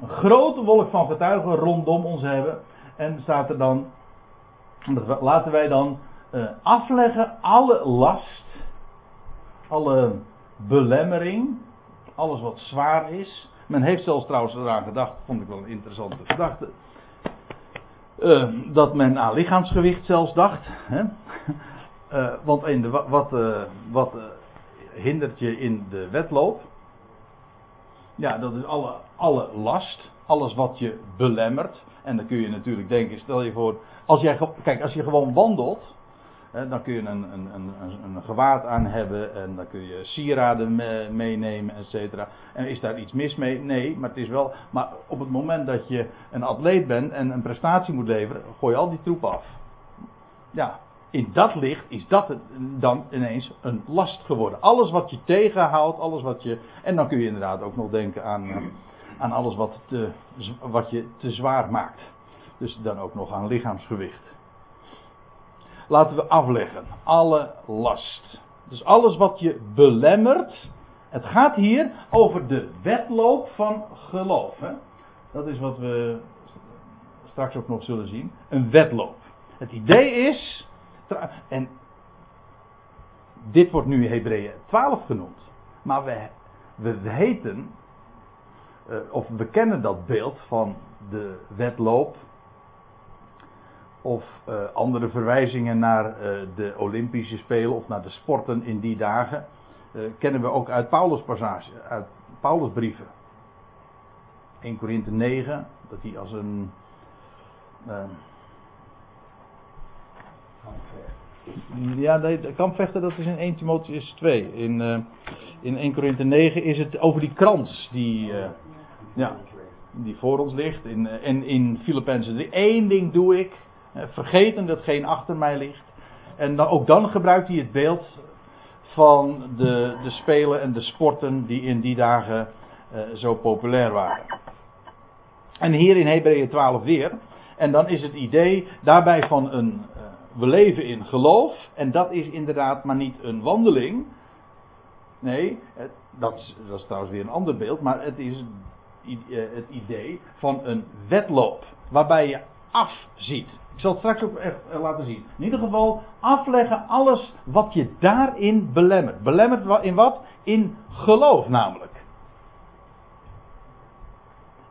Speaker 1: Een grote wolk van getuigen rondom ons hebben. En staat er dan, laten wij dan uh, afleggen alle last, alle belemmering, alles wat zwaar is. Men heeft zelfs trouwens eraan gedacht, vond ik wel een interessante gedachte, uh, dat men aan lichaamsgewicht zelfs dacht. Hè? Uh, want in de, wat, wat hindert je in de wedloop? Ja, dat is alle, alle last, alles wat je belemmert. En dan kun je natuurlijk denken, stel je voor, als jij, kijk, als je gewoon wandelt, dan kun je een, een, een, een, gewaad aan hebben en dan kun je sieraden me, meenemen, et cetera. En is daar iets mis mee? Nee, maar het is wel. Maar op het moment dat je een atleet bent en een prestatie moet leveren, gooi je al die troep af. Ja, in dat licht is dat dan ineens een last geworden. Alles wat je tegenhoudt, alles wat je. En dan kun je inderdaad ook nog denken aan, aan alles wat, wat je te zwaar maakt. Dus dan ook nog aan lichaamsgewicht laten we afleggen. Alle last. Dus alles wat je belemmert. Het gaat hier over de wedloop van geloof. Hè? Dat is wat we straks ook nog zullen zien. Een wedloop. Het idee is. En dit wordt nu Hebreeën 12 genoemd. Maar we, we weten. Of we kennen dat beeld van de wedloop of uh, andere verwijzingen naar uh, de Olympische Spelen of naar de sporten in die dagen kennen we ook uit Paulus passage, uit Paulus brieven. 1 Korinthe 9, dat hij als een ja, nee, kampvechten dat is in 1 Timotheus 2. In, in 1 Korinthe 9 is het over die krans die, ja, die voor ons ligt. In, en in Filippenzen 3. Eén ding doe ik, vergeten dat geen achter mij ligt. En dan, ook dan gebruikt hij het beeld van de, de spelen en de sporten die in die dagen uh, zo populair waren. En hier in Hebreeën 12 weer. En dan is het idee daarbij van een. We leven in geloof. En dat is inderdaad maar niet een wandeling. Nee, dat, dat is trouwens weer een ander beeld. Maar het is het idee van een wedloop. Waarbij je afziet. Ik zal het straks ook echt eh, laten zien. In ieder geval afleggen alles wat je daarin belemmert. Belemmert in wat? In geloof namelijk.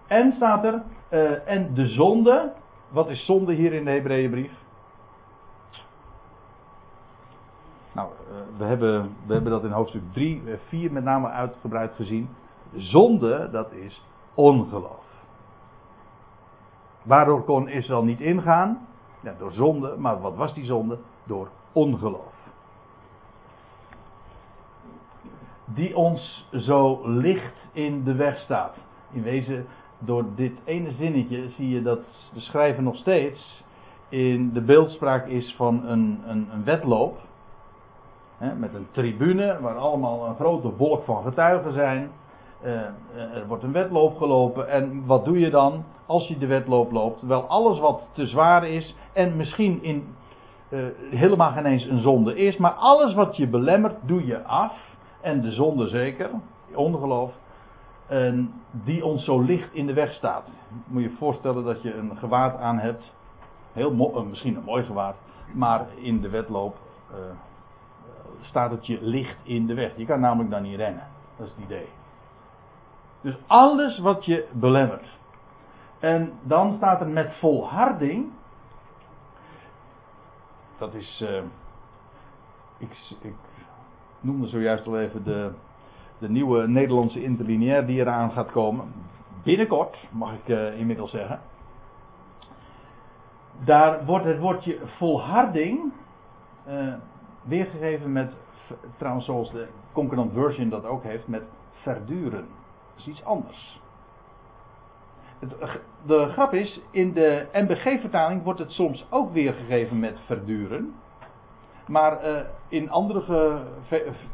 Speaker 1: En staat er, eh, en de zonde. Wat is zonde hier in de Hebreeënbrief? Nou, eh, we, hebben, we hebben dat in hoofdstuk 3, 4 met name uitgebreid gezien. Zonde, dat is ongeloof. Waardoor kon Israël niet ingaan? Ja, door zonde, maar wat was die zonde? Door ongeloof. Die ons zo licht in de weg staat. In wezen, door dit ene zinnetje zie je dat de schrijver nog steeds in de beeldspraak is van een, een, een wedloop. Hè, met een tribune waar allemaal een grote wolk van getuigen zijn. Eh, er wordt een wedloop gelopen. En wat doe je dan als je de wedloop loopt? Wel, alles wat te zwaar is en misschien in, eh, helemaal geen eens een zonde is, maar alles wat je belemmert, doe je af. En de zonde zeker, ongeloof. En die ons zo licht in de weg staat. Moet je je voorstellen dat je een gewaad aan hebt. Heel eh, misschien een mooi gewaad. Maar in de wedloop eh, staat het je licht in de weg. Je kan namelijk dan niet rennen. Dat is het idee. Dus alles wat je belemmert. En dan staat er met volharding. Dat is. eh, ik, ik noemde zojuist al even de, de nieuwe Nederlandse interlineair die eraan gaat komen. Binnenkort, mag ik eh, inmiddels zeggen. Daar wordt het woordje volharding eh, weergegeven met, trouwens zoals de Concordant Version dat ook heeft, met verduren. Is iets anders. Het, de grap is, in de MBG-vertaling wordt het soms ook weergegeven met verduren. Maar eh, in, andere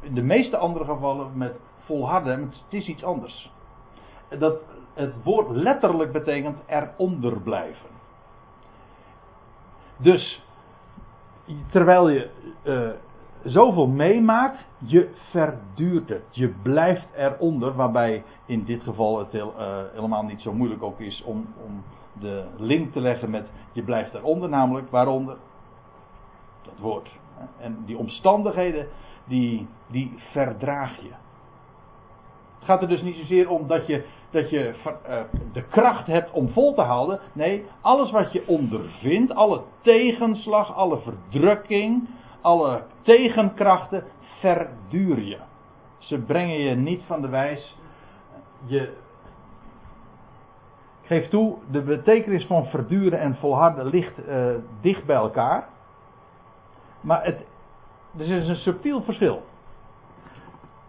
Speaker 1: in de meeste andere gevallen met volharden, het is iets anders. Dat het woord letterlijk betekent eronder blijven. Dus, terwijl je eh, zoveel meemaakt, je verduurt het. Je blijft eronder, waarbij in dit geval het eh, helemaal niet zo moeilijk ook is om, om de link te leggen met je blijft eronder, namelijk waaronder? Dat woord. En die omstandigheden, die, die verdraag je. Het gaat er dus niet zozeer om dat je, dat je uh, de kracht hebt om vol te houden. Nee, alles wat je ondervindt, alle tegenslag, alle verdrukking, alle tegenkrachten, verduur je. Ze brengen je niet van de wijs. Je. Geef toe, de betekenis van verduren en volharden ligt uh, dicht bij elkaar. Maar het, er is een subtiel verschil.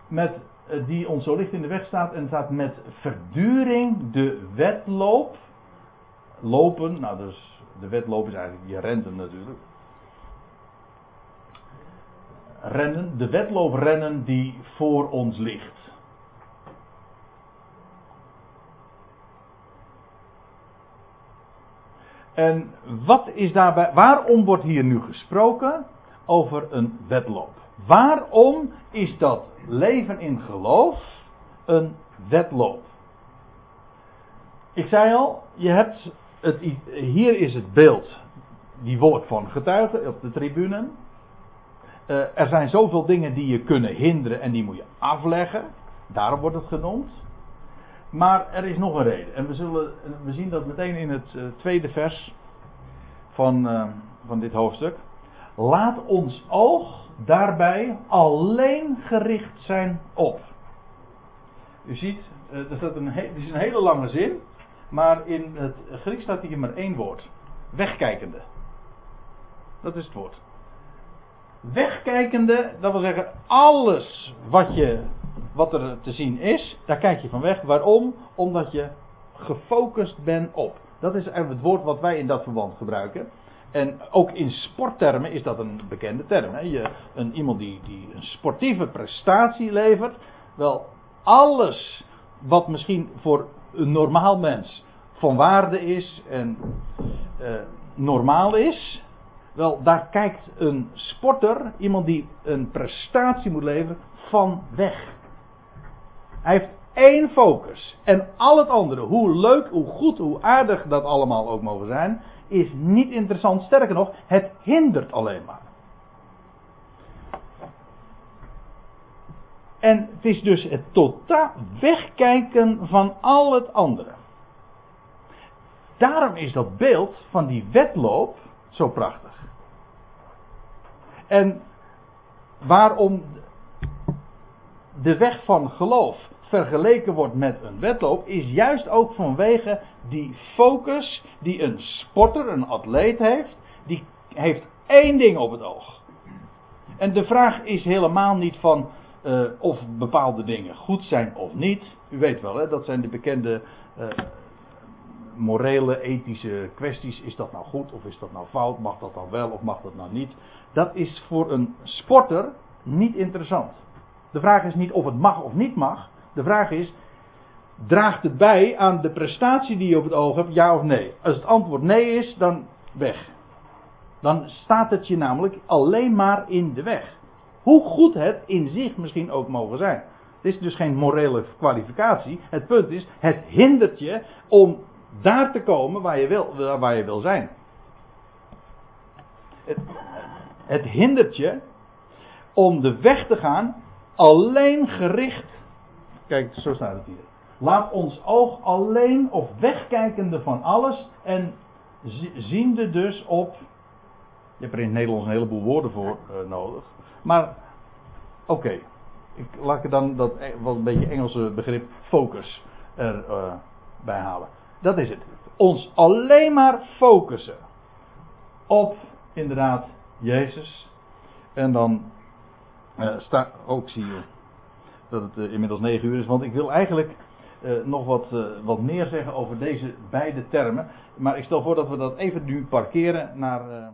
Speaker 1: Met uh, die ons zo licht in de weg staat en staat met verduring de wedloop. Lopen, nou dus de wedloop is eigenlijk, je rent hem natuurlijk. Rennen, de wedloop rennen die voor ons ligt. En wat is daarbij, waarom wordt hier nu gesproken over een wedloop? Waarom is dat leven in geloof een wedloop? Ik zei al, je hebt het, hier is het beeld, die wolk van getuigen op de tribune. Uh, er zijn zoveel dingen die je kunnen hinderen en die moet je afleggen. Daarom wordt het genoemd. Maar er is nog een reden. En we, zullen, we zien dat meteen in het uh, tweede vers van, van dit hoofdstuk. Laat ons oog daarbij alleen gericht zijn op. U ziet, er een, het is een hele lange zin. Maar in het Grieks staat hier maar één woord. Wegkijkende. Dat is het woord. Wegkijkende, dat wil zeggen alles wat, je, wat er te zien is, daar kijk je van weg. Waarom? Omdat je gefocust bent op. Dat is eigenlijk het woord wat wij in dat verband gebruiken. En ook in sporttermen is dat een bekende term. Hè? Je, een, iemand die, die een sportieve prestatie levert. Wel, alles wat misschien voor een normaal mens van waarde is en uh, normaal is. Wel, daar kijkt een sporter, iemand die een prestatie moet leveren, van weg. Hij heeft één focus. En al het andere, hoe leuk, hoe goed, hoe aardig dat allemaal ook mogen zijn, is niet interessant. Sterker nog, het hindert alleen maar. En het is dus het totaal wegkijken van al het andere. Daarom is dat beeld van die wedloop zo prachtig. En waarom de weg van geloof vergeleken wordt met een wedloop, is juist ook vanwege die focus die een sporter, een atleet heeft. Die heeft één ding op het oog. En de vraag is helemaal niet van uh, of bepaalde dingen goed zijn of niet. U weet wel, hè, dat zijn de bekende uh, morele, ethische kwesties. Is dat nou goed of is dat nou fout? Mag dat dan wel of mag dat nou niet? Dat is voor een sporter niet interessant. De vraag is niet of het mag of niet mag. De vraag is, draagt het bij aan de prestatie die je op het oog hebt, ja of nee? Als het antwoord nee is, dan weg. Dan staat het je namelijk alleen maar in de weg. Hoe goed het in zich misschien ook mogen zijn. Het is dus geen morele kwalificatie. Het punt is, het hindert je om daar te komen waar je wil, waar je wil zijn. Het, het hindert je om de weg te gaan alleen gericht. Kijk, zo staat het hier. Laat ons oog alleen of wegkijkende van alles en ziende dus op. Je hebt er in het Nederlands een heleboel woorden voor uh, nodig. Maar oké, ik laat ik dan dat e- wat een beetje Engelse begrip focus erbij uh, bij halen. Dat is het. Ons alleen maar focussen op inderdaad Jezus. En dan uh, sta, ook zie je dat het uh, inmiddels 9 uur is. Want ik wil eigenlijk uh, nog wat, wat meer zeggen over deze beide termen. Maar ik stel voor dat we dat even nu parkeren naar.